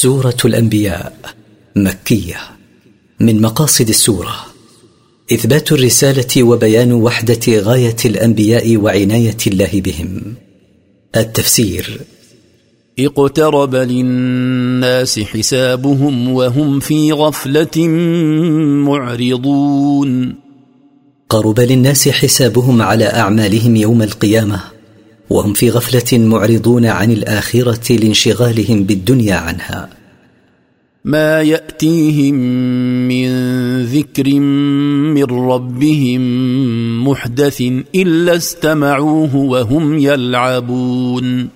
سورة الأنبياء مكية. من مقاصد السورة إثبات الرسالة وبيان وحدة غاية الأنبياء وعناية الله بهم. التفسير اقترب للناس حسابهم وهم في غفلة معرضون. قرب للناس حسابهم على أعمالهم يوم القيامة وهم في غفلة معرضون عن الآخرة لانشغالهم بالدنيا عنها. ما يأتيهم من ذكر من ربهم محدث إلا استمعوه وهم يلعبون.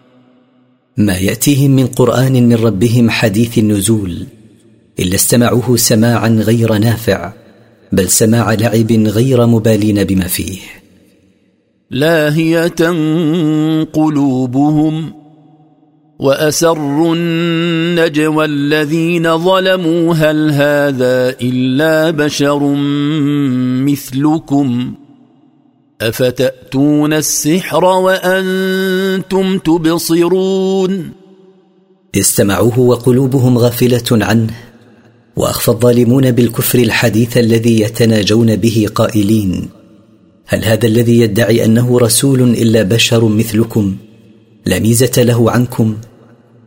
ما يأتيهم من قرآن من ربهم حديث النزول إلا استمعوه سماعا غير نافع بل سماع لعب غير مبالين بما فيه. لاهية قلوبهم وأسروا النجوى الذين ظلموا هل هذا إلا بشر مثلكم أفتأتون السحر وأنتم تبصرون استمعوه وقلوبهم غافلة عنه وأخفى الظالمون بالكفر الحديث الذي يتناجون به قائلين هل هذا الذي يدعي أنه رسول إلا بشر مثلكم؟ لا ميزة له عنكم.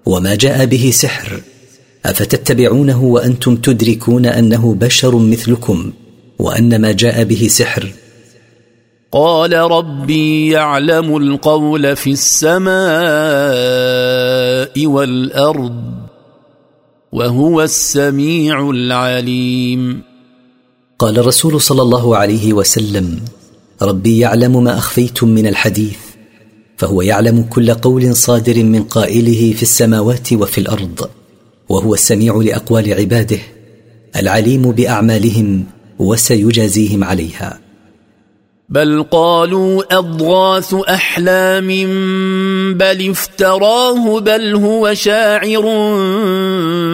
وما جاء به سحر. أفتتبعونه وأنتم تدركون أنه بشر مثلكم وأن ما جاء به سحر؟ قال ربي يعلم القول في السماء والأرض وهو السميع العليم. قال الرسول صلى الله عليه وسلم ربي يعلم ما أخفيتم من الحديث فهو يعلم كل قول صادر من قائله في السماوات وفي الأرض وهو السميع لأقوال عباده العليم بأعمالهم وسيجازيهم عليها. بل قالوا أضغاث أحلام بل افتراه بل هو شاعر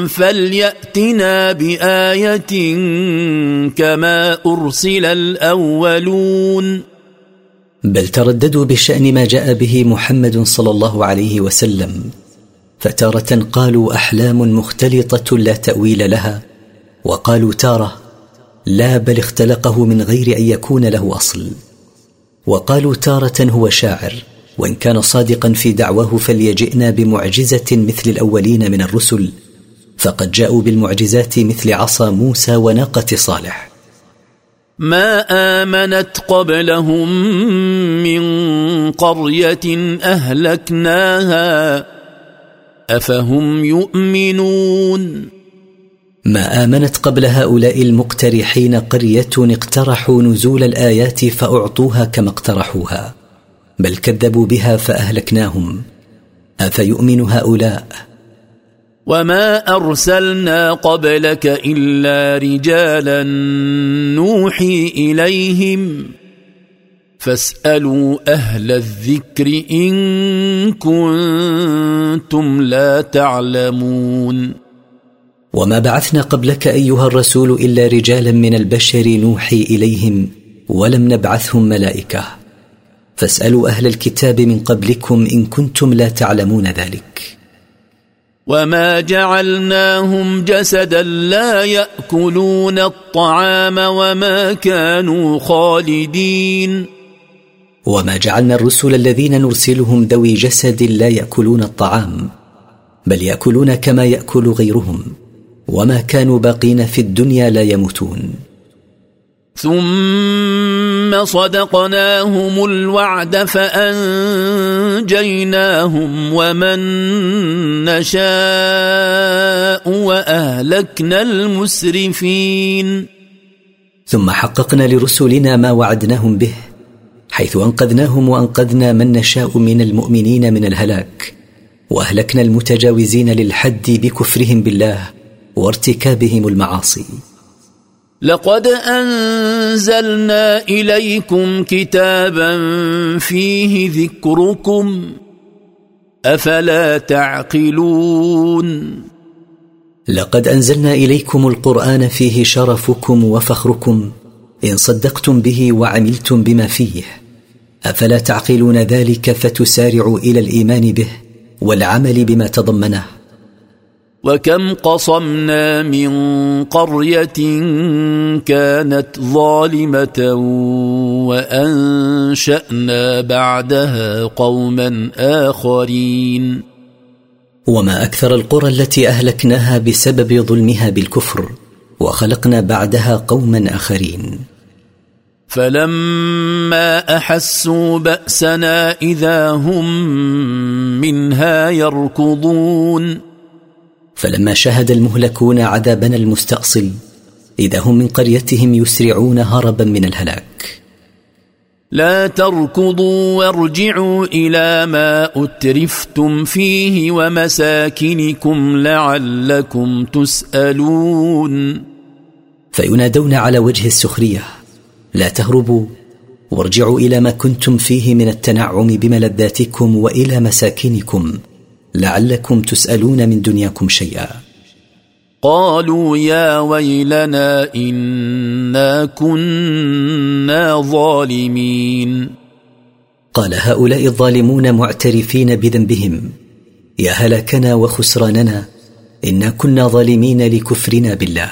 فليأتنا بآية كما أرسل الأولون. بل ترددوا بشأن ما جاء به محمد صلى الله عليه وسلم فتارة قالوا أحلام مختلطة لا تأويل لها وقالوا تارة لا بل اختلقه من غير أن يكون له أصل. وقالوا تارة هو شاعر وإن كان صادقا في دعواه فليجئنا بمعجزة مثل الأولين من الرسل فقد جاءوا بالمعجزات مثل عصا موسى وناقة صالح. ما آمنت قبلهم من قرية أهلكناها أفهم يؤمنون؟ ما آمنت قبل هؤلاء المقترحين قرية اقترحوا نزول الآيات فأعطوها كما اقترحوها بل كذبوا بها فأهلكناهم. أفيؤمن هؤلاء؟ وما أرسلنا قبلك إلا رجالا نوحي إليهم. فاسألوا أهل الذكر إن كنتم لا تعلمون. وما بعثنا قبلك أيها الرسول إلا رجالا من البشر نوحي إليهم ولم نبعثهم ملائكة. فاسألوا أهل الكتاب من قبلكم إن كنتم لا تعلمون ذلك. وما جعلناهم جسدا لا يأكلون الطعام وما كانوا خالدين. وما جعلنا الرسل الذين نرسلهم ذوي جسد لا يأكلون الطعام بل يأكلون كما يأكل غيرهم. وما كانوا باقين في الدنيا لا يموتون. ثم صدقناهم الوعد فانجيناهم ومن نشاء واهلكنا المسرفين. ثم حققنا لرسلنا ما وعدناهم به حيث انقذناهم وانقذنا من نشاء من المؤمنين من الهلاك. واهلكنا المتجاوزين للحد بكفرهم بالله. وارتكابهم المعاصي. لقد أنزلنا إليكم كتابا فيه ذكركم. أفلا تعقلون؟ لقد أنزلنا إليكم القرآن فيه شرفكم وفخركم. إن صدقتم به وعملتم بما فيه. أفلا تعقلون ذلك فتسارعوا إلى الإيمان به والعمل بما تضمنه. وكم قصمنا من قرية كانت ظالمة وأنشأنا بعدها قوما آخرين. وما أكثر القرى التي أهلكناها بسبب ظلمها بالكفر وخلقنا بعدها قوما آخرين. فلما أحسوا بأسنا إذا هم منها يركضون. فلما شهد المهلكون عذابنا المستأصل إذا هم من قريتهم يسرعون هربا من الهلاك. لا تركضوا وارجعوا إلى ما أترفتم فيه ومساكنكم لعلكم تسألون. فينادون على وجه السخرية لا تهربوا وارجعوا إلى ما كنتم فيه من التنعم بملذاتكم وإلى مساكنكم. لعلكم تسألون من دنياكم شيئا. قالوا يا ويلنا إنا كنا ظالمين. قال هؤلاء الظالمون معترفين بذنبهم. يا هلاكنا وخسراننا إنا كنا ظالمين لكفرنا بالله.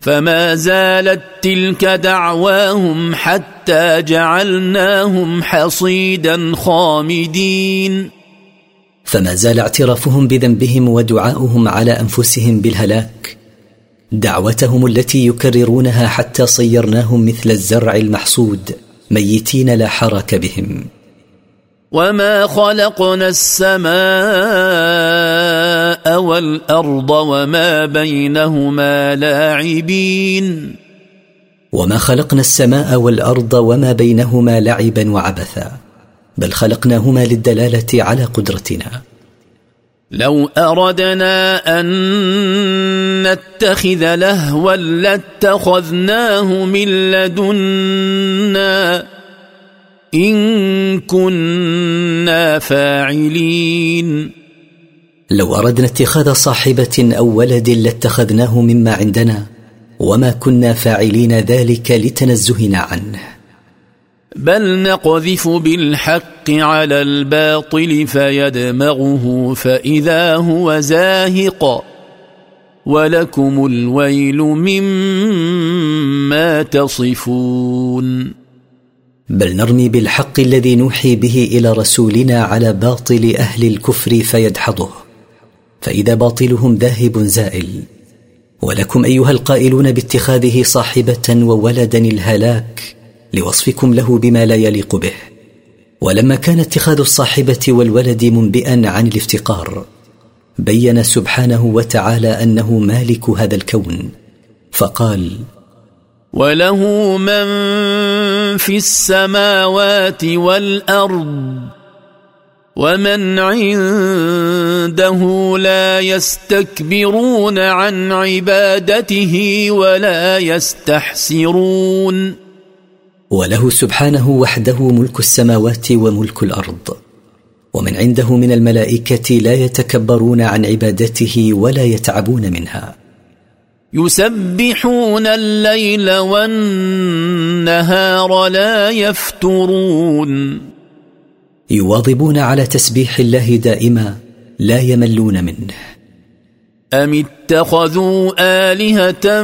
فما زالت تلك دعواهم حتى جعلناهم حصيدا خامدين. فما زال اعترافهم بذنبهم ودعاؤهم على أنفسهم بالهلاك. دعوتهم التي يكررونها حتى صيرناهم مثل الزرع المحصود ميتين لا حرك بهم. وما خلقنا السماء والارض وما بينهما لاعبين. وما خلقنا السماء والارض وما بينهما لعبا وعبثا. بل خلقناهما للدلالة على قدرتنا. لو أردنا أن نتخذ لهوا لاتخذناه من لدنا. إن كنا فاعلين. لو أردنا اتخاذ صاحبة أو ولد لاتخذناه مما عندنا وما كنا فاعلين ذلك لتنزهنا عنه. بل نقذف بالحق على الباطل فيدمغه فإذا هو زاهق. ولكم الويل مما تصفون. بل نرمي بالحق الذي نوحي به إلى رسولنا على باطل أهل الكفر فيدحضه. فإذا باطلهم ذاهب زائل. ولكم أيها القائلون باتخاذه صاحبة وولدا الهلاك لوصفكم له بما لا يليق به. ولما كان اتخاذ الصاحبة والولد منبئا عن الافتقار بين سبحانه وتعالى أنه مالك هذا الكون. فقال وله من في السماوات والأرض ومن عنده لا يستكبرون عن عبادته ولا يستحسرون. وله سبحانه وحده ملك السماوات وملك الأرض. ومن عنده من الملائكة لا يتكبرون عن عبادته ولا يتعبون منها. يسبحون الليل والنهار لا يفترون. يواظبون على تسبيح الله دائما لا يملون منه. أم اتخذوا آلهة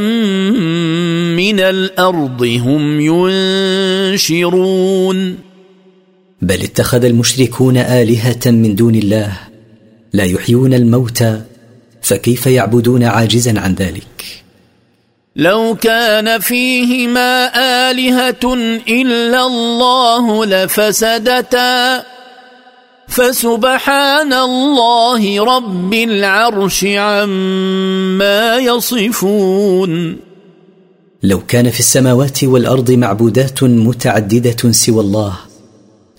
من الأرض هم ينشرون بل اتخذ المشركون آلهة من دون الله لا يحيون الموتى فكيف يعبدون عاجزا عن ذلك؟ لو كان فيهما آلهة إلا الله لفسدتا فسبحان الله رب العرش عما يصفون. لو كان في السماوات والأرض معبودات متعددة سوى الله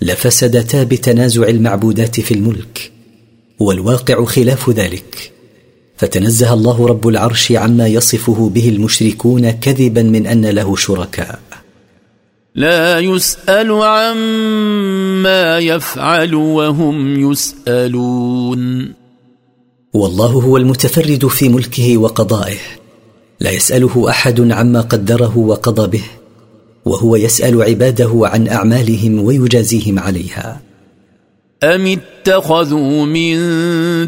لفسدتا بتنازع المعبودات في الملك والواقع خلاف ذلك. فتنزه الله رب العرش عما يصفه به المشركون كذبا من أن له شركاء. لا يسأل عما يفعل وهم يسألون. والله هو المتفرد في ملكه وقضائه. لا يسأله أحد عما قدره وقضى به وهو يسأل عباده عن أعمالهم ويجازيهم عليها. أم اتخذوا من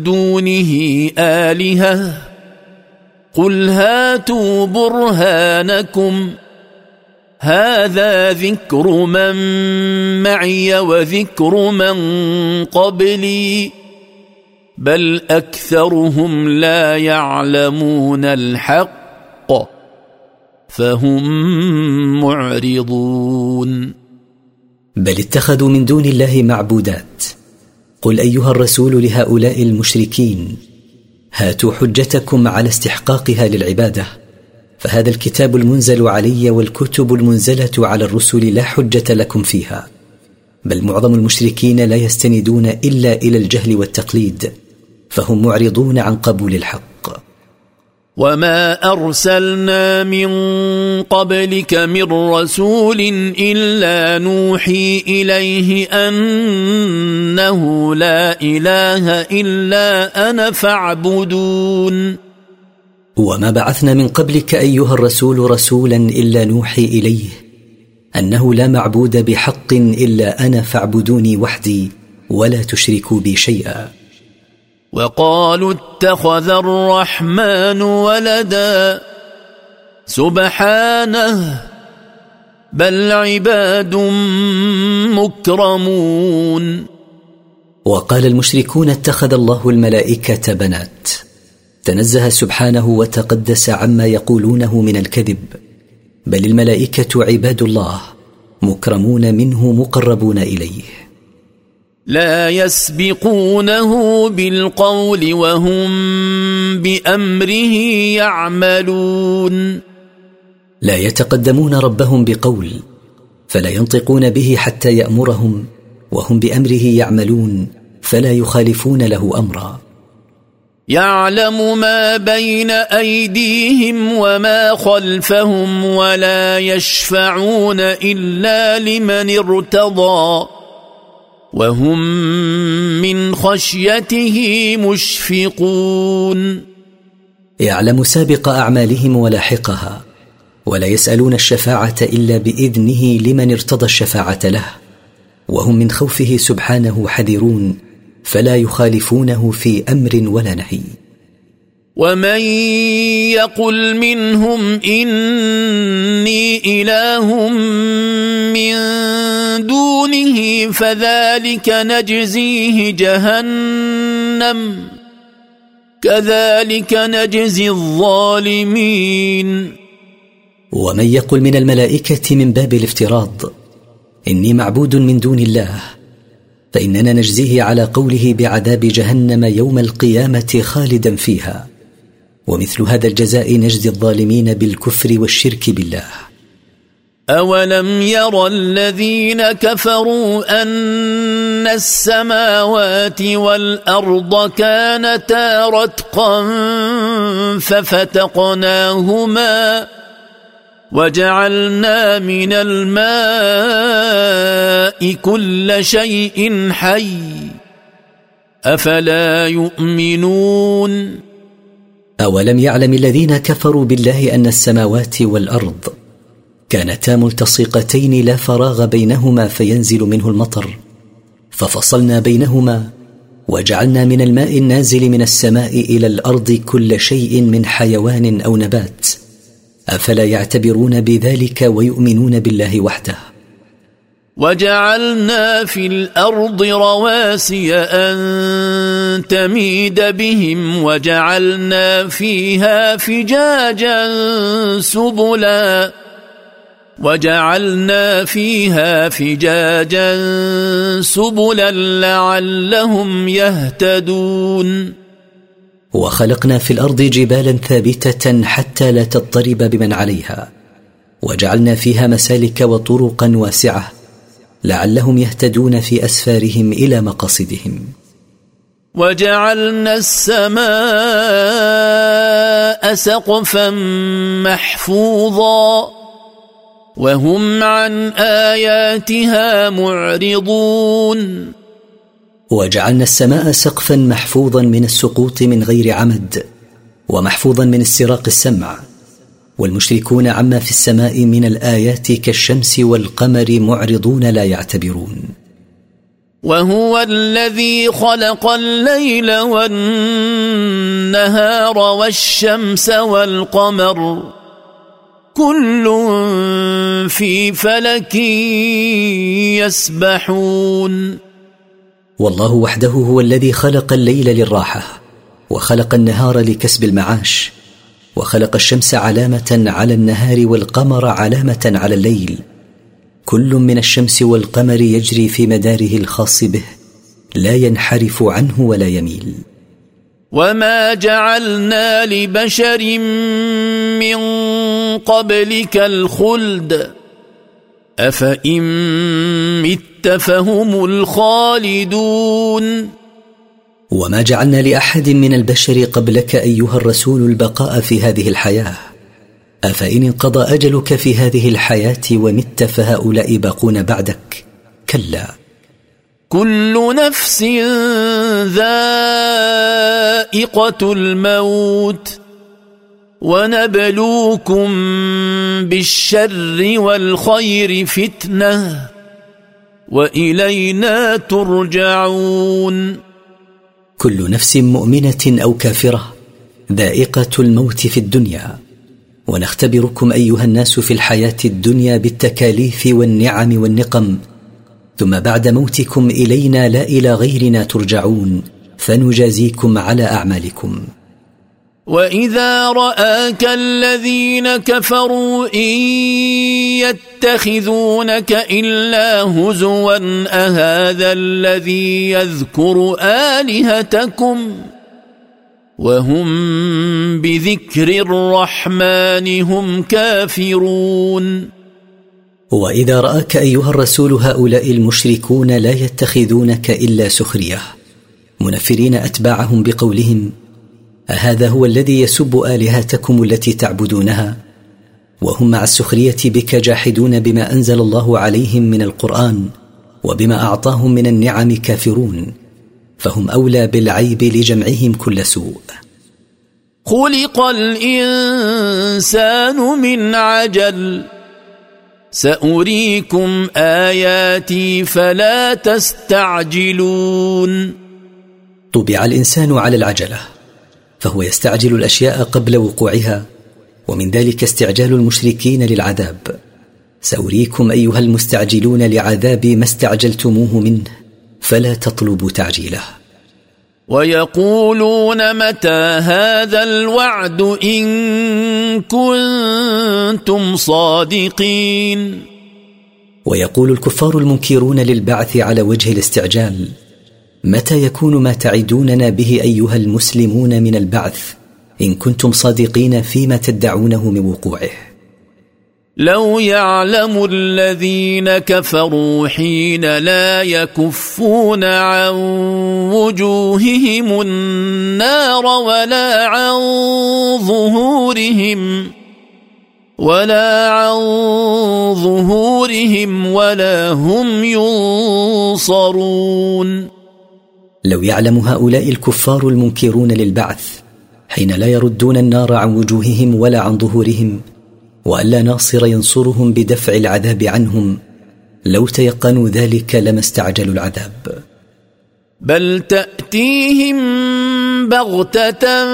دونه آلهة؟ قل هاتوا برهانكم. هذا ذكر من معي وذكر من قبلي بل أكثرهم لا يعلمون الحق فهم معرضون. بل اتخذوا من دون الله معبودات. قل أيها الرسول لهؤلاء المشركين هاتوا حجتكم على استحقاقها للعبادة. فهذا الكتاب المنزل علي والكتب المنزلة على الرسل لا حجة لكم فيها. بل معظم المشركين لا يستندون إلا إلى الجهل والتقليد فهم معرضون عن قبول الحق. وما ارسلنا من قبلك من رسول الا نوحي اليه انه لا اله الا أنا فاعبدون وما بعثنا من قبلك أيها الرسول رسولا إلا نوحي إليه أنه لا معبود بحق إلا أنا فاعبدوني وحدي ولا تشركوا بي شيئا. وقالوا اتخذ الرحمن ولدا. سبحانه بل عباد مكرمون. وقال المشركون اتخذ الله الملائكة بنات. تنزه سبحانه وتقدس عما يقولونه من الكذب. بل الملائكة عباد الله مكرمون منه مقربون إليه. لا يسبقونه بالقول وهم بأمره يعملون. لا يتقدمون ربهم بقول فلا ينطقون به حتى يأمرهم وهم بأمره يعملون فلا يخالفون له أمرا. يعلم ما بين أيديهم وما خلفهم ولا يشفعون إلا لمن ارتضى وهم من خشيته مشفقون يعلم سابق أعمالهم ولاحقها ولا يسألون الشفاعة إلا بإذنه لمن ارتضى الشفاعة له وهم من خوفه سبحانه حذرون فلا يخالفونه في أمر ولا نهي. ومن يقل منهم اني اله من دونه فذلك نجزيه جهنم كذلك نجزي الظالمين. ومن يقل من الملائكه من باب الافتراض اني معبود من دون الله فإننا نجزيه على قوله بعذاب جهنم يوم القيامة خالدا فيها. ومثل هذا الجزاء نجزي الظالمين بالكفر والشرك بالله. اولم ير الذين كفروا ان السماوات والارض كانتا رتقا ففتقناهما وجعلنا من الماء كل شيء حي أفلا يؤمنون أولم يعلم الذين كفروا بالله أن السماوات والأرض كانتا ملتصقتين لا فراغ بينهما فينزل منه المطر ففصلنا بينهما وجعلنا من الماء النازل من السماء إلى الأرض كل شيء من حيوان أو نبات. أفلا يعتبرون بذلك ويؤمنون بالله وحده؟ وجعلنا في الأرض رواسي أن تميد بهم وجعلنا فيها فجاجا سبلا. وجعلنا فيها فجاجا سبلا لعلهم يهتدون. وخلقنا في الأرض جبالا ثابتة حتى لا تضطرب بمن عليها وجعلنا فيها مسالك وطرقا واسعة لعلهم يهتدون في أسفارهم إلى مقاصدهم. وجعلنا السماء سقفا محفوظا وهم عن آياتها معرضون. وجعلنا السماء سقفا محفوظا من السقوط من غير عمد ومحفوظا من استراق السمع. والمشركون عما في السماء من الآيات كالشمس والقمر معرضون لا يعتبرون. وهو الذي خلق الليل والنهار والشمس والقمر. كل في فلك يسبحون. والله وحده هو الذي خلق الليل للراحة وخلق النهار لكسب المعاش وخلق الشمس علامة على النهار والقمر علامة على الليل. كل من الشمس والقمر يجري في مداره الخاص به لا ينحرف عنه ولا يميل. وما جعلنا لبشر من قبلك الخلد افان مت فهم الخالدون وما جعلنا لاحد من البشر قبلك ايها الرسول البقاء في هذه الحياة افان انقضى اجلك في هذه الحياة ومت فهؤلاء باقون بعدك؟ كلا كل نفس ذائقه الموت ونبلوكم بالشر والخير فتنة وإلينا ترجعون. كل نفس مؤمنة أو كافرة ذائقة الموت في الدنيا ونختبركم أيها الناس في الحياة الدنيا بالتكاليف والنعم والنقم ثم بعد موتكم إلينا لا إلى غيرنا ترجعون فنجازيكم على أعمالكم. واذا راك الذين كفروا ان يتخذونك الا هزوا اهذا الذي يذكر الهتكم وهم بذكر الرحمن هم كافرون واذا راك ايها الرسول هؤلاء المشركون لا يتخذونك الا سخريه منفرين اتباعهم بقولهم أهذا هو الذي يسب آلهتكم التي تعبدونها؟ وهم مع السخرية بك جاحدون بما أنزل الله عليهم من القرآن وبما أعطاهم من النعم كافرون فهم أولى بالعيب لجمعهم كل سوء. خلق الإنسان من عجل. سأريكم آياتي فلا تستعجلون. طبع الإنسان على العجلة. فهو يستعجل الأشياء قبل وقوعها ومن ذلك استعجال المشركين للعذاب. سأريكم أيها المستعجلون لعذاب ما استعجلتموه منه فلا تطلبوا تعجيله. ويقولون متى هذا الوعد إن كنتم صادقين؟ ويقول الكفار المنكرون للبعث على وجه الاستعجال متى يكون ما تعدوننا به أيها المسلمون من البعث؟ إن كنتم صادقين فيما تدعونه من وقوعه. لو يعلم الذين كفروا حين لا يكفون عن وجوههم النار ولا عن ظهورهم ولا عن ظهورهم ولا هم ينصرون. لو يعلم هؤلاء الكفار المنكرون للبعث حين لا يردون النار عن وجوههم ولا عن ظهورهم وألا ناصر ينصرهم بدفع العذاب عنهم لو تيقنوا ذلك لما استعجلوا العذاب. بل تأتيهم بغتة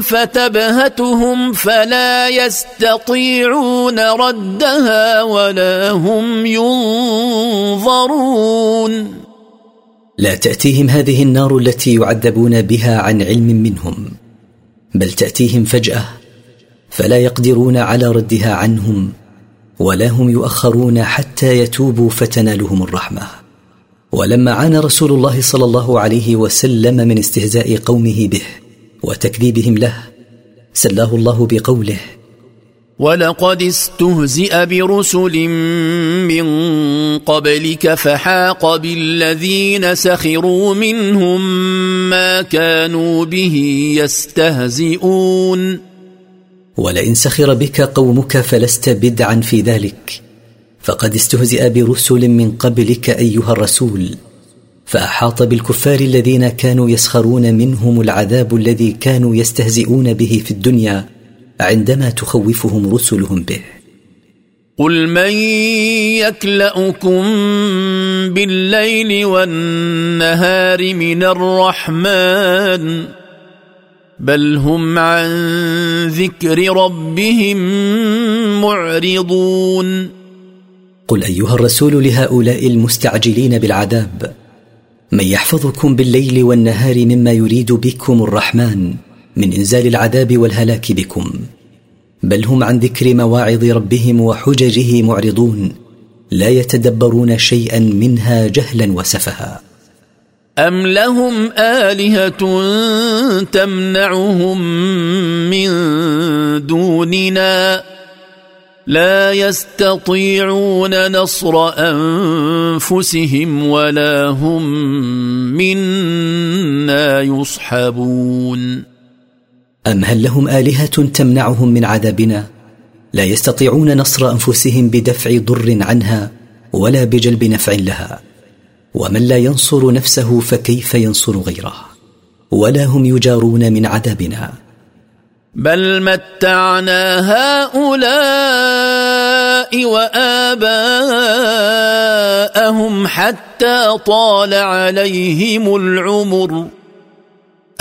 فتبهتهم فلا يستطيعون ردها ولا هم ينظرون. لا تأتيهم هذه النار التي يعذبون بها عن علم منهم بل تأتيهم فجأة فلا يقدرون على ردها عنهم ولا هم يؤخرون حتى يتوبوا فتنالهم الرحمة. ولما عانى رسول الله صلى الله عليه وسلم من استهزاء قومه به وتكذيبهم له سلاه الله بقوله ولقد استهزئ برسل من قبلك فحاق بالذين سخروا منهم ما كانوا به يستهزئون ولئن سخر بك قومك فلست بدعا في ذلك. فقد استهزئ برسل من قبلك ايها الرسول. فاحاط بالكفار الذين كانوا يسخرون منهم العذاب الذي كانوا يستهزئون به في الدنيا. عندما تخوفهم رسلهم به. قل من يكلأكم بالليل والنهار من الرحمن بل هم عن ذكر ربهم معرضون. قل أيها الرسول لهؤلاء المستعجلين بالعذاب من يحفظكم بالليل والنهار مما يريد بكم الرحمن؟ من إنزال العذاب والهلاك بكم. بل هم عن ذكر مواعظ ربهم وحججه معرضون لا يتدبرون شيئا منها جهلا وسفها. أم لهم آلهة تمنعهم من دوننا؟ لا يستطيعون نصر أنفسهم ولا هم منا يصحبون. أم هل لهم آلهة تمنعهم من عذابنا؟ لا يستطيعون نصر أنفسهم بدفع ضر عنها ولا بجلب نفع لها. ومن لا ينصر نفسه فكيف ينصر غيره؟ ولا هم يجارون من عذابنا. بل متعنا هؤلاء وآباءهم حتى طال عليهم العمر.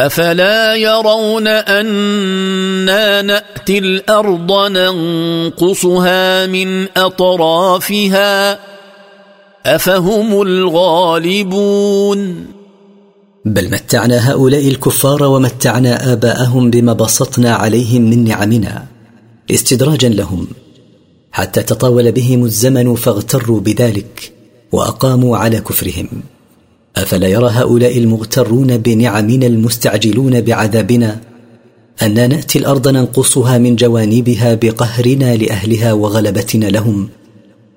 أفلا يرون أنا نأتي الأرض ننقصها من أطرافها أفهم الغالبون بل متعنا هؤلاء الكفار ومتعنا آباءهم بما بسطنا عليهم من نعمنا استدراجا لهم حتى تطاول بهم الزمن فاغتروا بذلك وأقاموا على كفرهم. أفلا يرى هؤلاء المغترون بنعمنا المستعجلون بعذابنا؟ أنا نأتي الأرض ننقصها من جوانبها بقهرنا لأهلها وغلبتنا لهم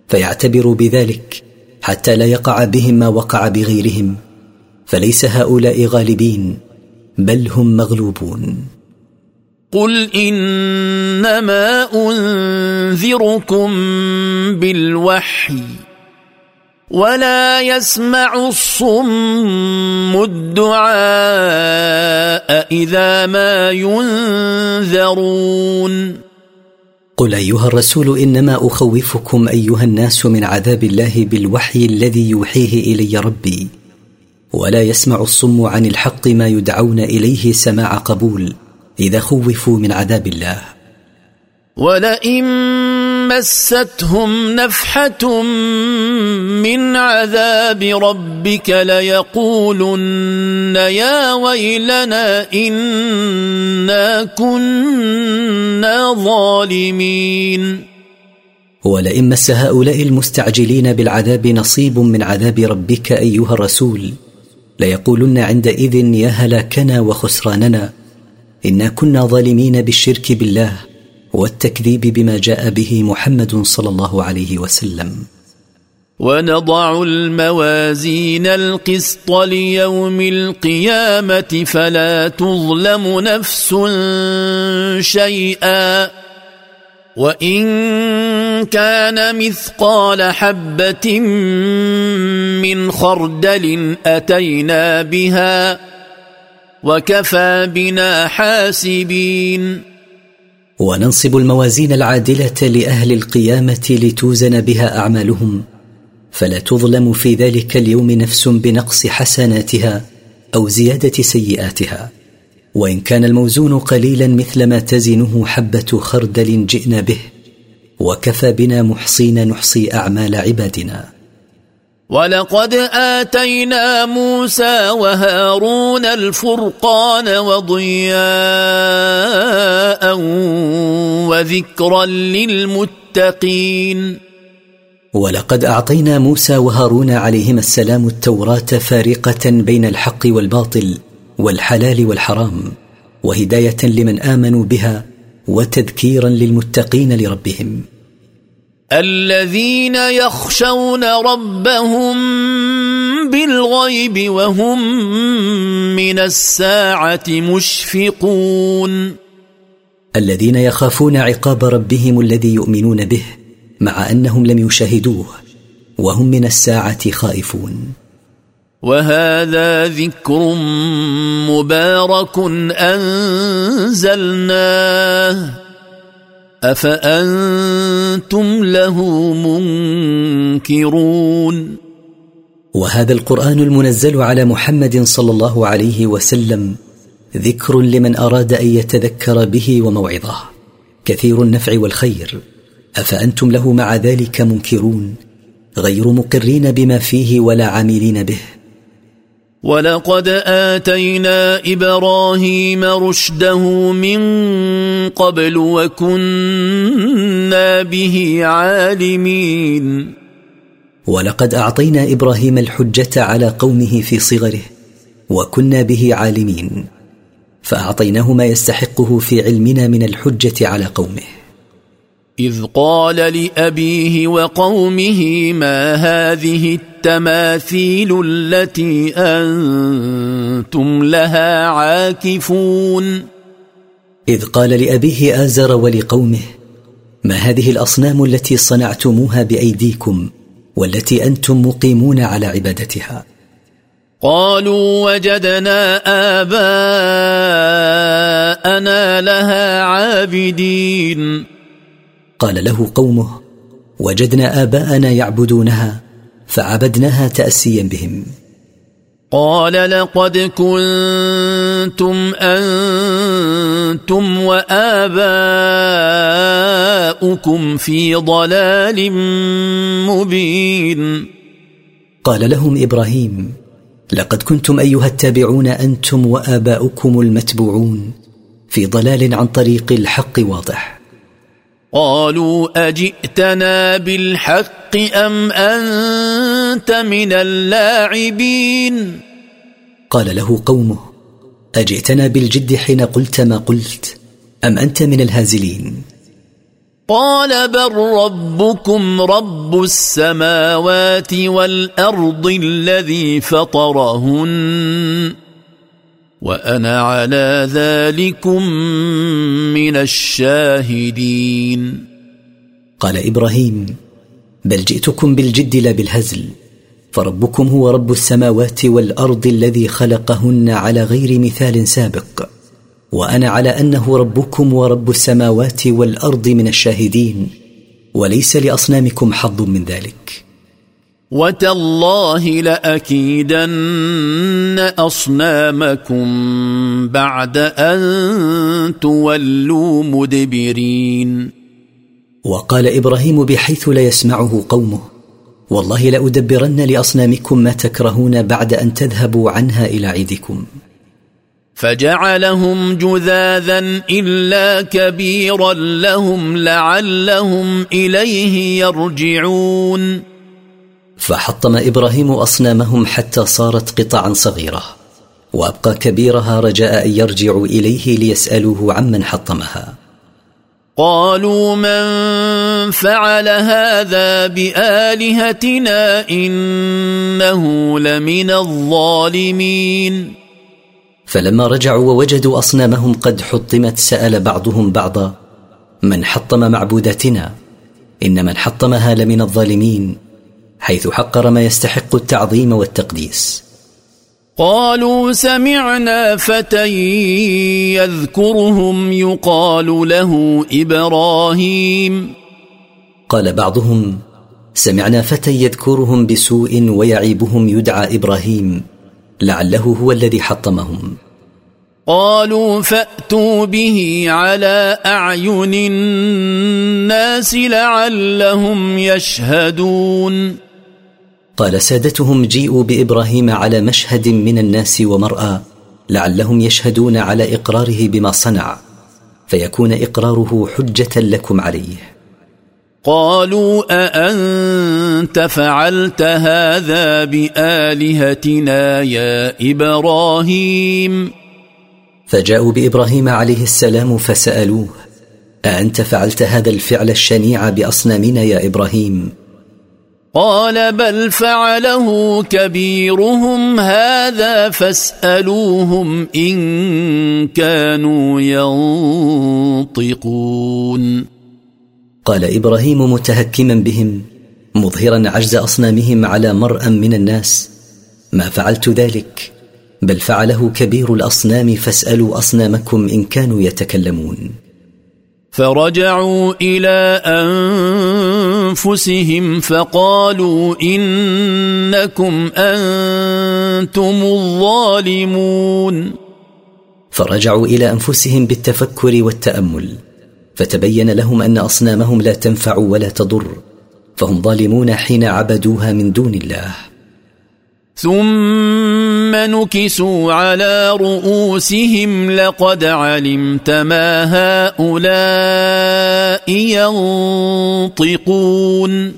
فيعتبروا بذلك حتى لا يقع بهم ما وقع بغيرهم فليس هؤلاء غالبين بل هم مغلوبون. قل إنما أنذركم بالوحي. ولا يسمع الصم الدعاء إذا ما ينذرون. قل أيها الرسول إنما أخوفكم أيها الناس من عذاب الله بالوحي الذي يوحيه إلي ربي. ولا يسمع الصم عن الحق ما يدعون إليه سماع قبول إذا خوفوا من عذاب الله. ولئن مستهم نفحة من عذاب ربك ليقولن يا ويلنا إنا كنا ظالمين. ولئن مس هؤلاء المستعجلين بالعذاب نصيب من عذاب ربك أيها الرسول ليقولن عندئذ يا هلاكنا وخسراننا إنا كنا ظالمين بالشرك بالله. والتكذيب بما جاء به محمد صلى الله عليه وسلم. ونضع الموازين القسط ليوم القيامة فلا تظلم نفس شيئا. وإن كان مثقال حبة من خردل أتينا بها وكفى بنا حاسبين. وننصب الموازين العادلة لأهل القيامة لتوزن بها أعمالهم. فلا تظلم في ذلك اليوم نفس بنقص حسناتها أو زيادة سيئاتها. وإن كان الموزون قليلا مثل ما تزنه حبة خردل جئنا به وكفى بنا محصين نحصي أعمال عبادنا. ولقد اتينا موسى وهارون الفرقان وضياء وذكرا للمتقين ولقد أعطينا موسى وهارون عليهما السلام التوراة فارقة بين الحق والباطل والحلال والحرام وهداية لمن آمنوا بها وتذكيرا للمتقين لربهم. الذين يخشون ربهم بالغيب وهم من الساعة مشفقون. الذين يخافون عقاب ربهم الذي يؤمنون به مع أنهم لم يشاهدوه وهم من الساعة خائفون. وهذا ذكر مبارك أنزلناه. أفأنتم له منكرون؟ وهذا القرآن المنزل على محمد صلى الله عليه وسلم ذكر لمن أراد أن يتذكر به وموعظه. كثير النفع والخير. أفأنتم له مع ذلك منكرون؟ غير مقرين بما فيه ولا عاملين به. ولقد اتينا إبراهيم رشده من قبل وكنا به عالمين. ولقد اعطينا إبراهيم الحجه على قومه في صغره وكنا به عالمين. فاعطيناه ما يستحقه في علمنا من الحجه على قومه. إذ قال لأبيه وقومه ما هذه التماثيل التي أنتم لها عاكفون؟ إذ قال لأبيه آزر ولقومه ما هذه الأصنام التي صنعتموها بأيديكم والتي أنتم مقيمون على عبادتها؟ قالوا وجدنا آباءنا لها عابدين. قال له قومه وجدنا آباءنا يعبدونها فعبدناها تأسيا بهم. قال لقد كنتم أنتم وآباؤكم في ضلال مبين. قال لهم إبراهيم لقد كنتم أيها التابعون أنتم وآباؤكم المتبوعون في ضلال عن طريق الحق واضح. قالوا أجئتنا بالحق أم أنت من اللاعبين؟ قال له قومه أجئتنا بالجد حين قلت ما قلت أم أنت من الهازلين؟ قال بل ربكم رب السماوات والأرض الذي فطرهن. وأنا على ذلكم من الشاهدين. قال إبراهيم بل جئتكم بالجد لا بالهزل فربكم هو رب السماوات والأرض الذي خلقهن على غير مثال سابق وأنا على أنه ربكم ورب السماوات والأرض من الشاهدين وليس لأصنامكم حظ من ذلك. وتالله لأكيدن أصنامكم بعد أن تولوا مدبرين. وقال إبراهيم بحيث لا يسمعه قومه والله لأدبرن لأصنامكم ما تكرهون بعد أن تذهبوا عنها إلى عيدكم. فجعلهم جذاذا إلا كبيرا لهم لعلهم إليه يرجعون. فحطم إبراهيم أصنامهم حتى صارت قطعا صغيرة. وأبقى كبيرها رجاء أن يرجعوا إليه ليسألوه عمن حطمها. قالوا من فعل هذا بآلهتنا إنه لمن الظالمين. فلما رجعوا ووجدوا أصنامهم قد حطمت سأل بعضهم بعضا من حطم معبوداتنا إن من حطمها لمن الظالمين. حيث حقر ما يستحق التعظيم والتقديس. قالوا سمعنا فتى يذكرهم يقال له إبراهيم. قال بعضهم سمعنا فتى يذكرهم بسوء ويعيبهم يدعى إبراهيم لعله هو الذي حطمهم. قالوا فأتوا به على أعين الناس لعلهم يشهدون. قال سادتهم جيئوا بإبراهيم على مشهد من الناس ومرأى لعلهم يشهدون على إقراره بما صنع فيكون إقراره حجة لكم عليه. قالوا أأنت فعلت هذا بآلهتنا يا إبراهيم؟ فجاءوا بإبراهيم عليه السلام فسألوه أأنت فعلت هذا الفعل الشنيع بأصنامنا يا إبراهيم؟ قال بل فعله كبيرهم هذا فاسألوهم إن كانوا ينطقون. قال إبراهيم متهكما بهم مظهرا عجز أصنامهم على مرأى من الناس. ما فعلت ذلك بل فعله كبير الأصنام فاسألوا أصنامكم إن كانوا يتكلمون. فرجعوا إلى أنفسهم فقالوا إنكم أنتم الظالمون. فرجعوا إلى أنفسهم بالتفكر والتأمل فتبين لهم أن أصنامهم لا تنفع ولا تضر فهم ظالمون حين عبدوها من دون الله. ثم نكسوا على رؤوسهم لقد علمت ما هؤلاء ينطقون.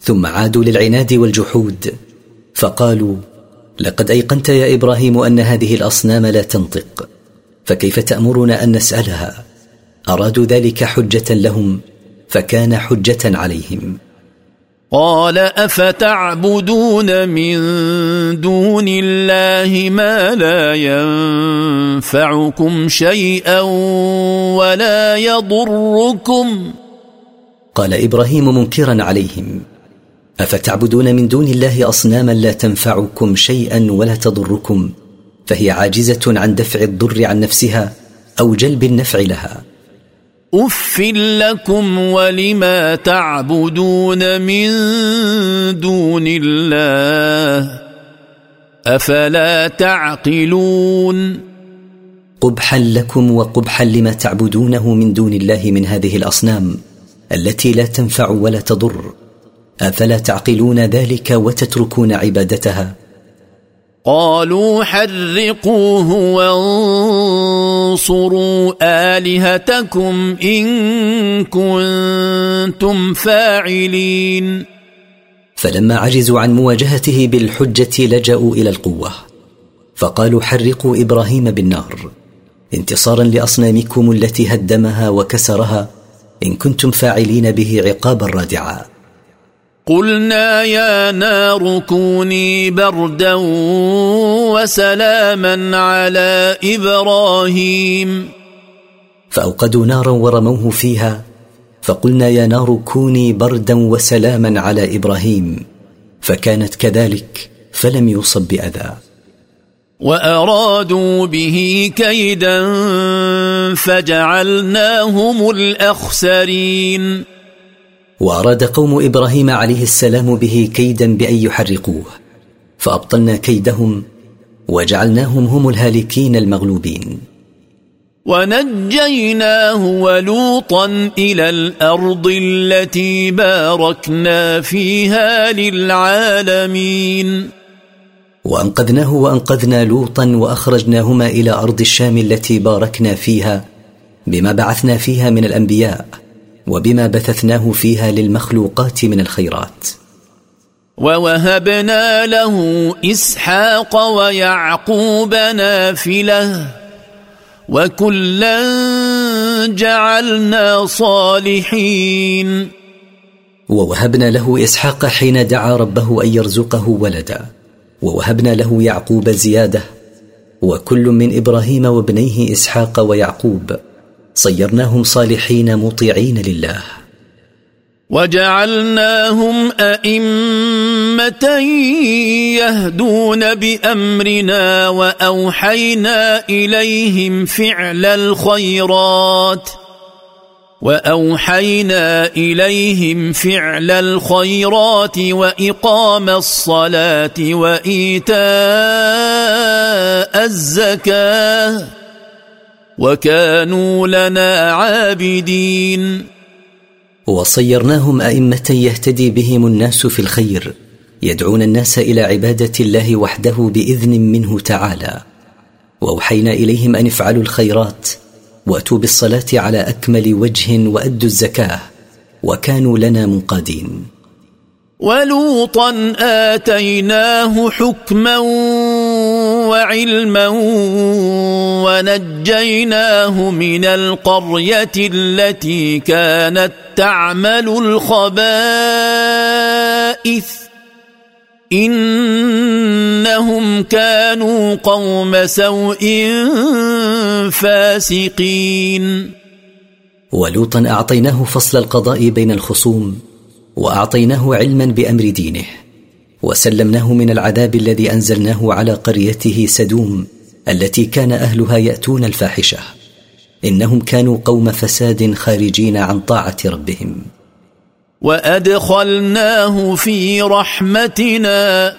ثم عادوا للعناد والجحود فقالوا لقد أيقنت يا إبراهيم أن هذه الأصنام لا تنطق فكيف تأمرنا أن نسألها؟ أرادوا ذلك حجة لهم فكان حجة عليهم. قال أفتعبدون من دون الله ما لا ينفعكم شيئا ولا يضركم؟ قال إبراهيم منكرا عليهم أفتعبدون من دون الله أصناما لا تنفعكم شيئا ولا تضركم فهي عاجزة عن دفع الضر عن نفسها أو جلب النفع لها. اف لكم ولما تعبدون من دون الله افلا تعقلون قبحا لكم وقبحا لما تعبدونه من دون الله من هذه الاصنام التي لا تنفع ولا تضر افلا تعقلون ذلك وتتركون عبادتها قالوا حرقوه وانصروا آلهتكم إن كنتم فاعلين. فلما عجزوا عن مواجهته بالحجة لجأوا إلى القوة فقالوا حرقوا إبراهيم بالنار انتصارا لأصنامكم التي هدمها وكسرها إن كنتم فاعلين به عقابا رادعا. قلنا يا نار كوني بردا وسلاما على إبراهيم. فأوقدوا نارا ورموه فيها فقلنا يا نار كوني بردا وسلاما على إبراهيم فكانت كذلك فلم يصب بأذى. وأرادوا به كيدا فجعلناهم الأخسرين. وأراد قوم إبراهيم عليه السلام به كيدا بأن يحرقوه فأبطلنا كيدهم وجعلناهم هم الهالكين المغلوبين. ونجيناه ولوطا إلى الأرض التي باركنا فيها للعالمين. وأنقذناه وأنقذنا لوطا وأخرجناهما إلى أرض الشام التي باركنا فيها بما بعثنا فيها من الأنبياء. وبما بثثناه فيها للمخلوقات من الخيرات. ووهبنا له إسحاق ويعقوب نافلة وكلا جعلنا صالحين. ووهبنا له إسحاق حين دعا ربه أن يرزقه ولدا. ووهبنا له يعقوب زيادة. وكل من إبراهيم وابنيه إسحاق ويعقوب. صيرناهم صالحين مطيعين لله. وجعلناهم أئمة يهدون بأمرنا وأوحينا إليهم فعل الخيرات وأوحينا إليهم فعل الخيرات وإقام الصلاة وإيتاء الزكاة. وكانوا لنا عابدين. وصيرناهم أئمة يهتدي بهم الناس في الخير يدعون الناس إلى عبادة الله وحده بإذن منه تعالى. وأوحينا إليهم أن افعلوا الخيرات وأتوا بالصلاة على أكمل وجه وأدوا الزكاة وكانوا لنا منقادين. ولوطا آتيناه حكما وعلما ونجيناه من القرية التي كانت تعمل الخبائث. إنهم كانوا قوم سوء فاسقين. ولوطا أعطيناه فصل القضاء بين الخصوم وأعطيناه علما بأمر دينه. وسلمناه من العذاب الذي أنزلناه على قريته سدوم التي كان أهلها يأتون الفاحشة. إنهم كانوا قوم فساد خارجين عن طاعة ربهم. وأدخلناه في رحمتنا.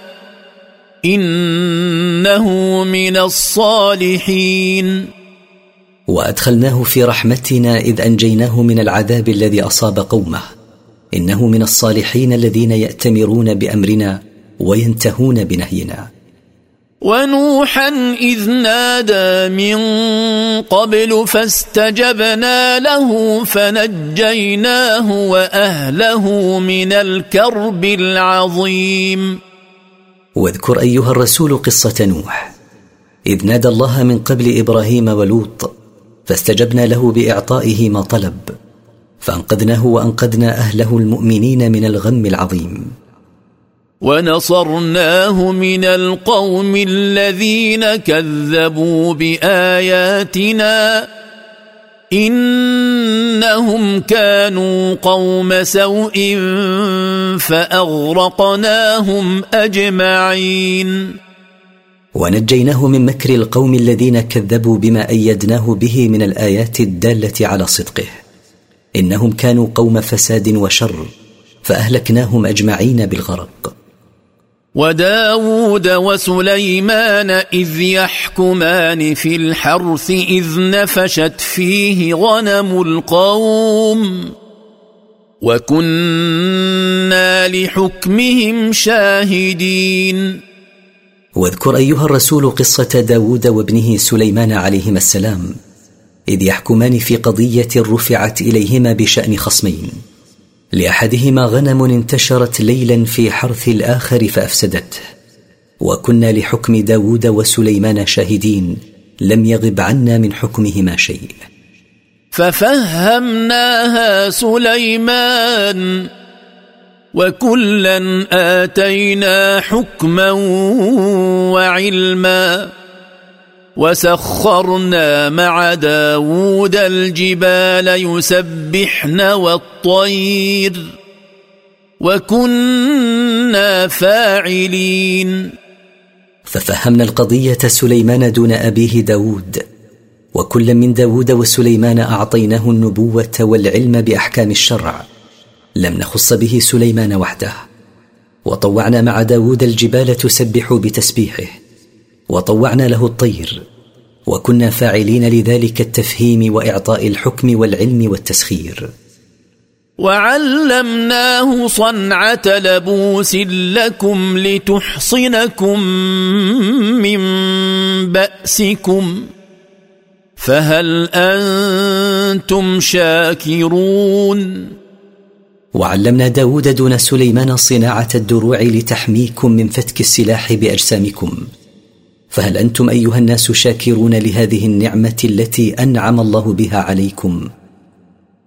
إنه من الصالحين. وأدخلناه في رحمتنا إذ أنجيناه من العذاب الذي أصاب قومه. إنه من الصالحين الذين يأتمرون بأمرنا وينتهون بنهينا. ونوحا إذ نادى من قبل فاستجبنا له فنجيناه وأهله من الكرب العظيم. واذكر أيها الرسول قصة نوح. إذ نادى الله من قبل إبراهيم ولوط فاستجبنا له بإعطائه ما طلب فأنقذناه وأنقذنا أهله المؤمنين من الغم العظيم. ونصرناه من القوم الذين كذبوا بآياتنا إنهم كانوا قوم سوء فأغرقناهم أجمعين. ونجيناه من مكر القوم الذين كذبوا بما أيدناه به من الآيات الدالة على صدقه. إنهم كانوا قوم فساد وشر فأهلكناهم أجمعين بالغرق. وداود وسليمان إذ يحكمان في الحرث إذ نفشت فيه غنم القوم وكنا لحكمهم شاهدين. واذكر أيها الرسول قصة داود وابنه سليمان عليهما السلام إذ يحكمان في قضية رفعت إليهما بشأن خصمين. لأحدهما غنم انتشرت ليلا في حرث الآخر فأفسدته. وكنا لحكم داود وسليمان شاهدين لم يغب عنا من حكمهما شيء. ففهمناها سليمان وكلا آتينا حكما وعلما. وسخرنا مع داود الجبال يسبحن والطير وكنا فاعلين. ففهمنا القضية سليمان دون أبيه داود وكل من داود وسليمان أعطيناه النبوة والعلم بأحكام الشرع. لم نخص به سليمان وحده وطوعنا مع داود الجبال تسبح بتسبيحه. وطوعنا له الطير وكنا فاعلين لذلك التفهيم وإعطاء الحكم والعلم والتسخير. وعلمناه صنعة لبوس لكم لتحصنكم من بأسكم. فهل أنتم شاكرون؟ وعلمنا داود دون سليمان صناعة الدروع لتحميكم من فتك السلاح بأجسامكم. فهل أنتم أيها الناس شاكرون لهذه النعمة التي أنعم الله بها عليكم؟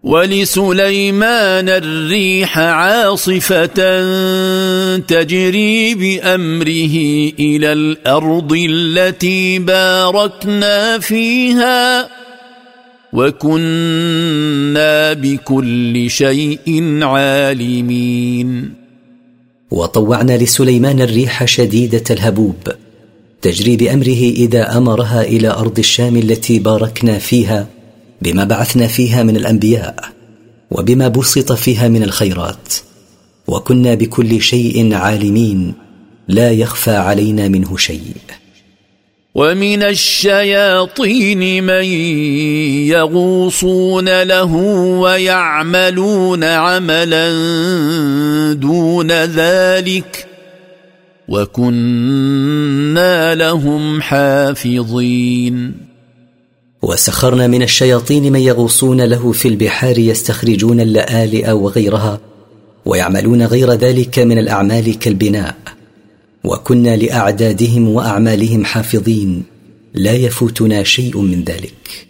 ولسليمان الريح عاصفة تجري بأمره إلى الأرض التي باركنا فيها وكنا بكل شيء عالمين. وطوعنا لسليمان الريح شديدة الهبوب. تجري بأمره إذا أمرها إلى أرض الشام التي باركنا فيها بما بعثنا فيها من الأنبياء وبما بسط فيها من الخيرات. وكنا بكل شيء عالمين لا يخفى علينا منه شيء. ومن الشياطين من يغوصون له ويعملون عملا دون ذلك وكنا لهم حافظين. وسخرنا من الشياطين من يغوصون له في البحار يستخرجون اللآلئ وغيرها ويعملون غير ذلك من الأعمال كالبناء. وكنا لأعدادهم وأعمالهم حافظين لا يفوتنا شيء من ذلك.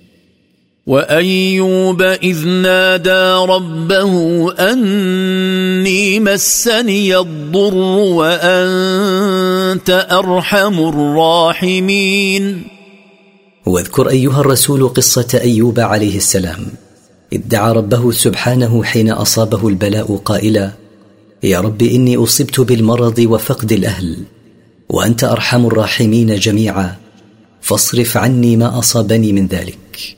وأيوب إذ نادى ربه أني مسني الضر وأنت أرحم الراحمين. واذكر أيها الرسول قصة أيوب عليه السلام. إذ دعا ربه سبحانه حين أصابه البلاء قائلا يا رب إني أصبت بالمرض وفقد الأهل وأنت أرحم الراحمين جميعا فاصرف عني ما أصابني من ذلك.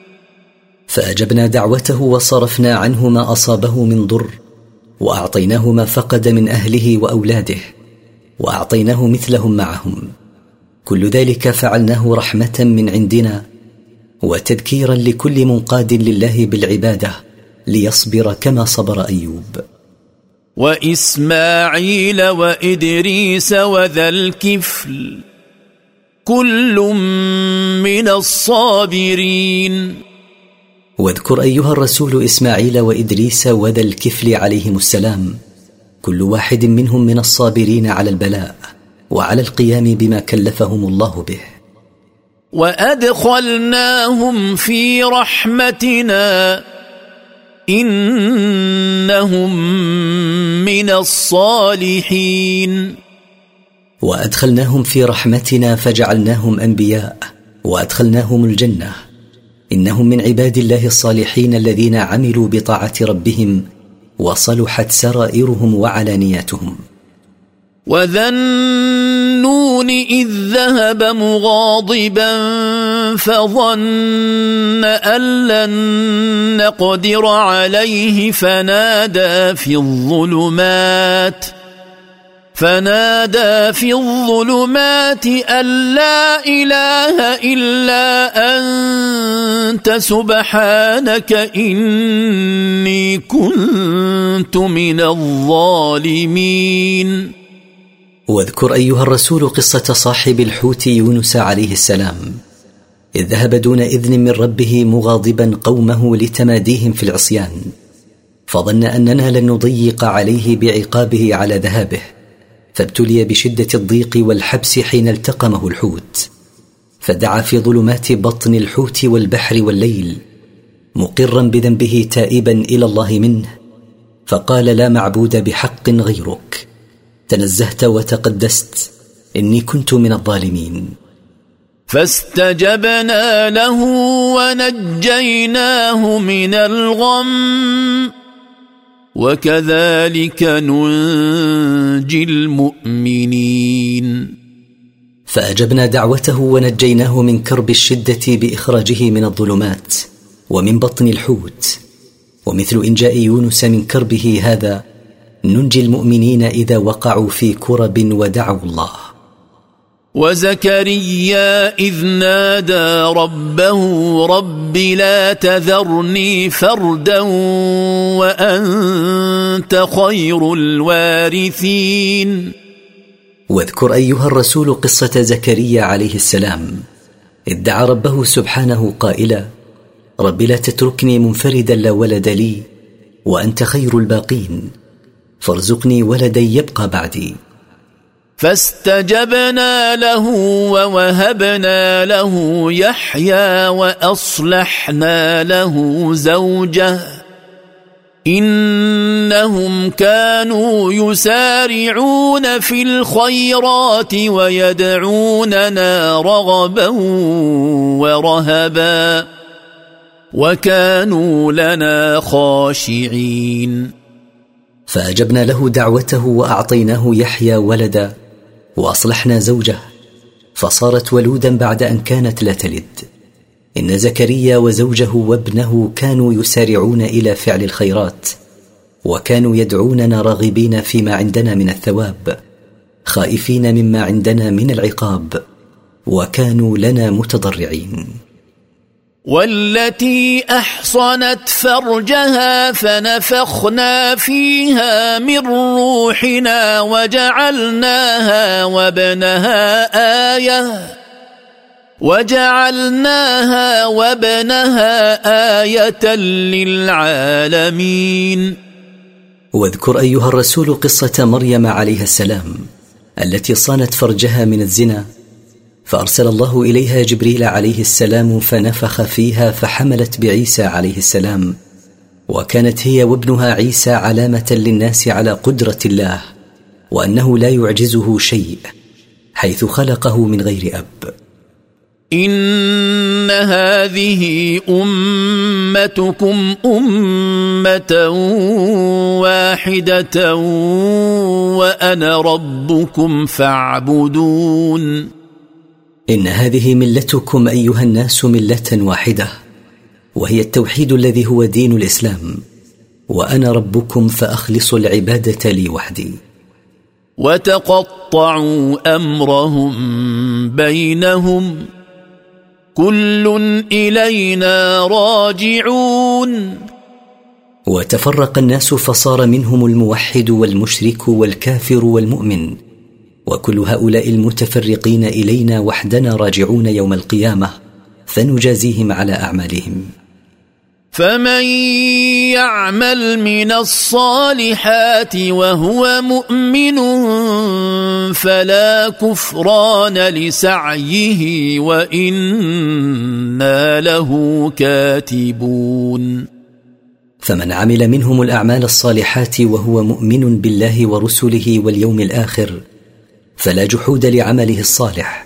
فأجبنا دعوته وصرفنا عنه ما أصابه من ضر وأعطيناه ما فقد من أهله وأولاده وأعطيناه مثلهم معهم. كل ذلك فعلناه رحمة من عندنا وتذكيرا لكل منقاد لله بالعبادة ليصبر كما صبر أيوب. وإسماعيل وإدريس وذا الكفل كل من الصابرين. واذكر أيها الرسول إسماعيل وإدريس وذا الكفل عليهم السلام. كل واحد منهم من الصابرين على البلاء وعلى القيام بما كلفهم الله به. وأدخلناهم في رحمتنا إنهم من الصالحين. وأدخلناهم في رحمتنا فجعلناهم أنبياء وأدخلناهم الجنة. إنهم من عباد الله الصالحين الذين عملوا بطاعة ربهم وصلحت سرائرهم وعلانياتهم. وذا النون اذ ذهب مغاضبا فظن ان لن نقدر عليه فنادى في الظلمات فنادى في الظلمات أن لا إله إلا أنت سبحانك إني كنت من الظالمين. واذكر أيها الرسول قصة صاحب الحوت يونس عليه السلام إذ ذهب دون إذن من ربه مغاضبا قومه لتماديهم في العصيان فظن أننا لن نضيق عليه بعقابه على ذهابه. فابتلي بشدة الضيق والحبس حين التقمه الحوت فدعا في ظلمات بطن الحوت والبحر والليل مقرا بذنبه تائبا إلى الله منه فقال لا معبود بحق غيرك تنزهت وتقدست إني كنت من الظالمين. فاستجبنا له ونجيناه من الغم. وكذلك ننجي المؤمنين. فأجبنا دعوته ونجيناه من كرب الشدة بإخراجه من الظلمات ومن بطن الحوت. ومثل إنجاء يونس من كربه هذا ننجي المؤمنين إذا وقعوا في كرب ودعوا الله. وزكريا إذ نادى ربه رب لا تذرني فردا وأنت خير الوارثين. واذكر أيها الرسول قصة زكريا عليه السلام. إذ دعا ربه سبحانه قائلا رب لا تتركني منفردا لا ولد لي وأنت خير الباقين. فارزقني ولدا يبقى بعدي. فاستجبنا له ووهبنا له يحيى وأصلحنا له زوجه. إنهم كانوا يسارعون في الخيرات ويدعوننا رغبا ورهبا. وكانوا لنا خاشعين. فأجبنا له دعوته وأعطيناه يحيى ولدا. وأصلحنا زوجه. فصارت ولودا بعد أن كانت لا تلد. إن زكريا وزوجه وابنه كانوا يسارعون إلى فعل الخيرات وكانوا يدعوننا راغبين فيما عندنا من الثواب خائفين مما عندنا من العقاب وكانوا لنا متضرعين. والتي أحصنت فرجها فنفخنا فيها من روحنا وجعلناها وابنها آية وجعلناها وابنها آية للعالمين. واذكر أيها الرسول قصة مريم عليها السلام التي صانت فرجها من الزنا فأرسل الله إليها جبريل عليه السلام فنفخ فيها فحملت بعيسى عليه السلام وكانت هي وابنها عيسى علامة للناس على قدرة الله وأنه لا يعجزه شيء حيث خلقه من غير أب. إن هذه أمتكم أمة واحدة وأنا ربكم فاعبدون. إن هذه ملتكم أيها الناس ملة واحدة وهي التوحيد الذي هو دين الإسلام وأنا ربكم فاخلصوا العبادة لي وحدي. وتقطعوا أمرهم بينهم كل إلينا راجعون. وتفرق الناس فصار منهم الموحد والمشرك والكافر والمؤمن وكل هؤلاء المتفرقين إلينا وحدنا راجعون يوم القيامة فنجازيهم على أعمالهم. فمن يعمل من الصالحات وهو مؤمن فلا كفران لسعيه وإنا له كاتبون. فمن عمل منهم الأعمال الصالحات وهو مؤمن بالله ورسله واليوم الآخر فلا جحود لعمله الصالح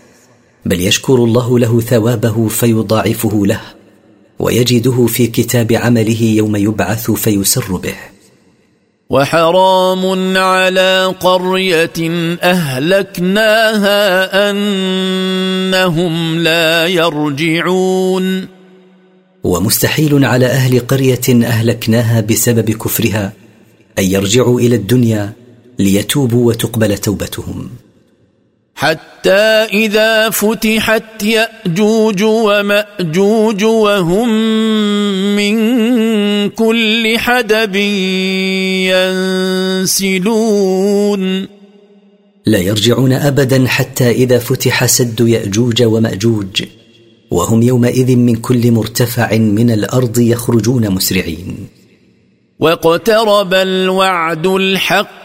بل يشكر الله له ثوابه فيضاعفه له ويجده في كتاب عمله يوم يبعث فيسر به. وحرام على قرية أهلكناها أنهم لا يرجعون. ومستحيل على أهل قرية أهلكناها بسبب كفرها أن يرجعوا إلى الدنيا ليتوبوا وتقبل توبتهم. حتى إذا فتحت يأجوج ومأجوج وهم من كل حدب ينسلون. لا يرجعون أبدا حتى إذا فتح سد يأجوج ومأجوج وهم يومئذ من كل مرتفع من الأرض يخرجون مسرعين. واقترب الوعد الحق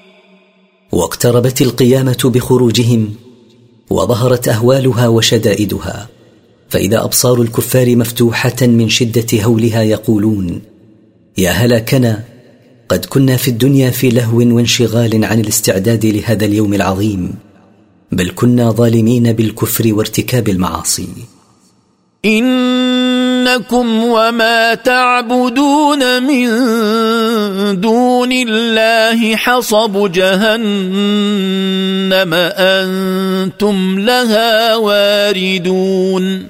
واقتربت القيامة بخروجهم وظهرت أهوالها وشدائدها. فإذا أبصار الكفار مفتوحة من شدة هولها يقولون يا هلاكنا قد كنا في الدنيا في لهو وانشغال عن الاستعداد لهذا اليوم العظيم بل كنا ظالمين بالكفر وارتكاب المعاصي. انكم وما تعبدون من دون الله حصب جهنم أنتم لها واردون.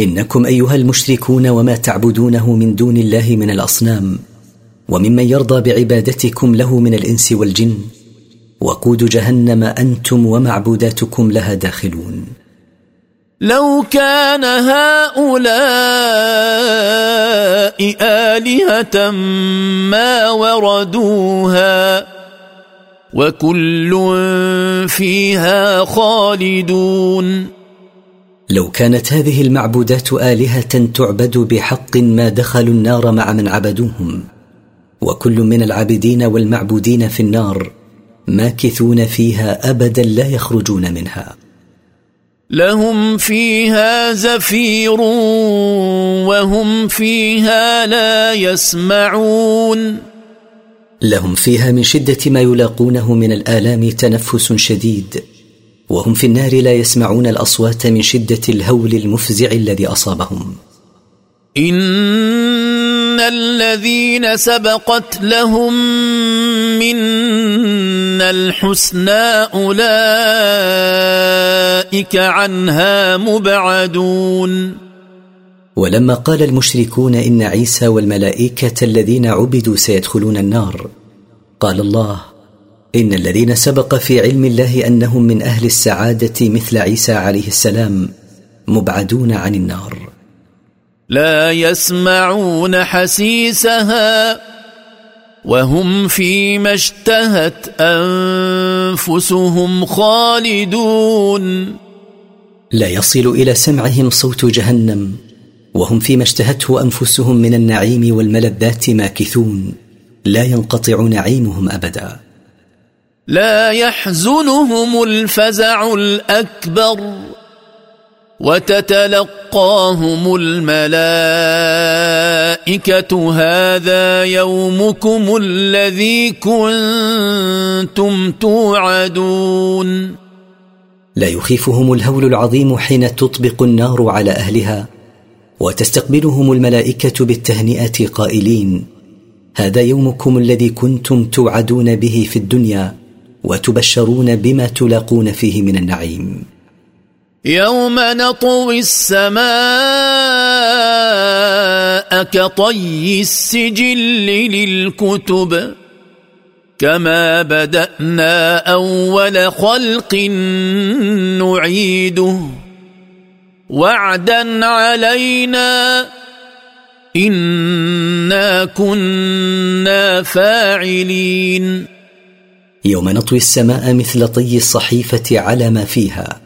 إنكم أيها المشركون وما تعبدونه من دون الله من الأصنام وممن يرضى بعبادتكم له من الإنس والجن وقود جهنم أنتم ومعبوداتكم لها داخلون. لو كان هؤلاء آلهة ما وردوها وكل فيها خالدون. لو كانت هذه المعبودات آلهة تعبد بحق ما دخلوا النار مع من عبدوهم وكل من العابدين والمعبودين في النار ماكثون فيها ابدا لا يخرجون منها. لهم فيها زفير وهم فيها لا يسمعون. لهم فيها من شدة ما يلاقونه من الآلام تنفس شديد وهم في النار لا يسمعون الأصوات من شدة الهول المفزع الذي أصابهم. ان الذين سبقت لهم منا الحسنى اولئك عنها مبعدون ولما قال المشركون إن عيسى والملائكة الذين عبدوا سيدخلون النار قال الله إن الذين سبق في علم الله أنهم من أهل السعادة مثل عيسى عليه السلام مبعدون عن النار. لا يسمعون حسيسها وهم فيما اشتهت أنفسهم خالدون. لا يصل إلى سمعهم صوت جهنم وهم فيما اشتهته أنفسهم من النعيم والملذات ماكثون. لا ينقطع نعيمهم أبدا. لا يحزنهم الفزع الأكبر. وتتلقاهم الملائكة هذا يومكم الذي كنتم توعدون. لا يخيفهم الهول العظيم حين تطبق النار على أهلها وتستقبلهم الملائكة بالتهنئة قائلين هذا يومكم الذي كنتم توعدون به في الدنيا وتبشرون بما تلاقون فيه من النعيم. يوم نطوي السماء كطي السجل للكتب كما بدأنا أول خلق نعيده. وعدا علينا إنا كنا فاعلين. يوم نطوي السماء مثل طي الصحيفة على ما فيها.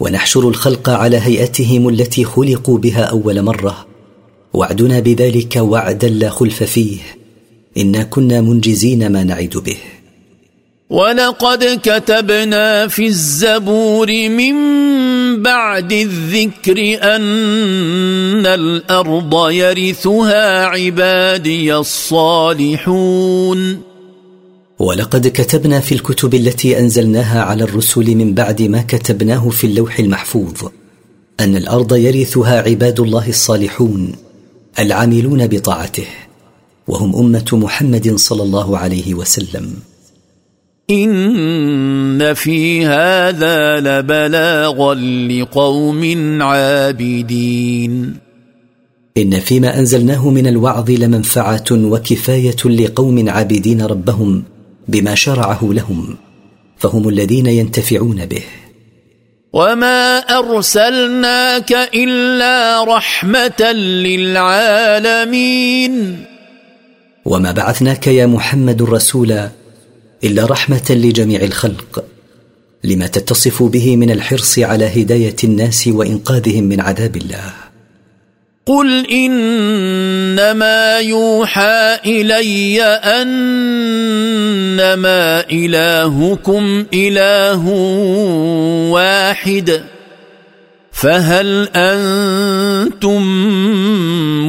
ونحشر الخلق على هيئتهم التي خلقوا بها أول مرة. وعدنا بذلك وعدا لا خلف فيه. إنا كنا منجزين ما نعد به. ولقد كتبنا في الزبور من بعد الذكر أن الأرض يرثها عبادي الصالحون. ولقد كتبنا في الكتب التي أنزلناها على الرسل من بعد ما كتبناه في اللوح المحفوظ أن الأرض يرثها عباد الله الصالحون العاملون بطاعته وهم أمة محمد صلى الله عليه وسلم. إن في هذا لبلاغا لقوم عابدين. إن فيما أنزلناه من الوعظ لمنفعة وكفاية لقوم عابدين ربهم بما شرعه لهم فهم الذين ينتفعون به. وما ارسلناك الا رحمه للعالمين. وما بعثناك يا محمد رسولا الا رحمه لجميع الخلق. لما تتصف به من الحرص على هدايه الناس وانقاذهم من عذاب الله. قل انما يوحى الي انما الهكم اله واحد فهل أنتم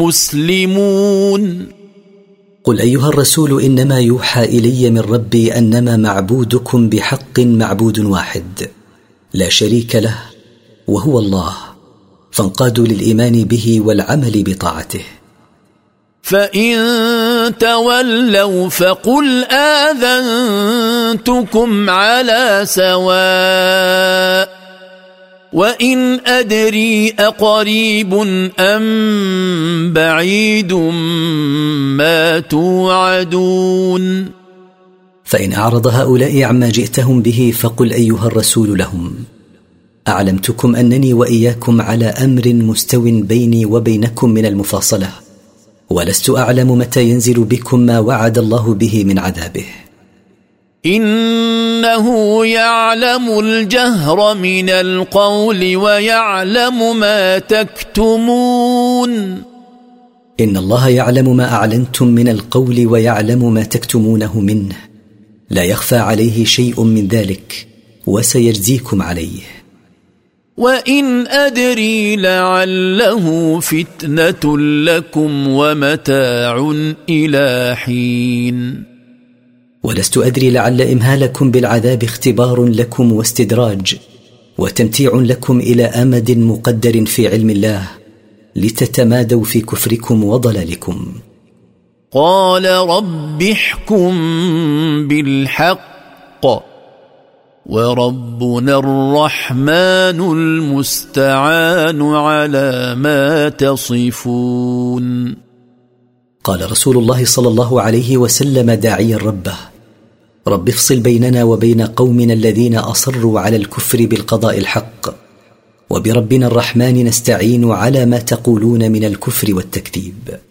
مسلمون قل ايها الرسول انما يوحى الي من ربي انما معبودكم بحق معبود واحد لا شريك له وهو الله. فانقادوا للإيمان به والعمل بطاعته. فان تولوا فقل اذنتكم على سواء وان ادري اقريب ام بعيد ما توعدون فان اعرض هؤلاء عما جئتهم به فقل ايها الرسول لهم أعلمتكم أنني وإياكم على أمر مستو بيني وبينكم من المفاصلة ولست أعلم متى ينزل بكم ما وعد الله به من عذابه. إنه يعلم الجهر من القول ويعلم ما تكتمون. إن الله يعلم ما أعلنتم من القول ويعلم ما تكتمونه منه لا يخفى عليه شيء من ذلك وسيجزيكم عليه. وان ادري لعله فتنه لكم ومتاع إلى حين. ولست ادري لعل امهالكم بالعذاب اختبار لكم واستدراج وتمتيع لكم إلى امد مقدر في علم الله لتتمادوا في كفركم وضلالكم. قال رب احكم بالحق وربنا الرحمن المستعان على ما تصفون. قال رسول الله صلى الله عليه وسلم داعيا ربه رب افصل بيننا وبين قومنا الذين أصروا على الكفر بالقضاء الحق وبربنا الرحمن نستعين على ما تقولون من الكفر والتكذيب.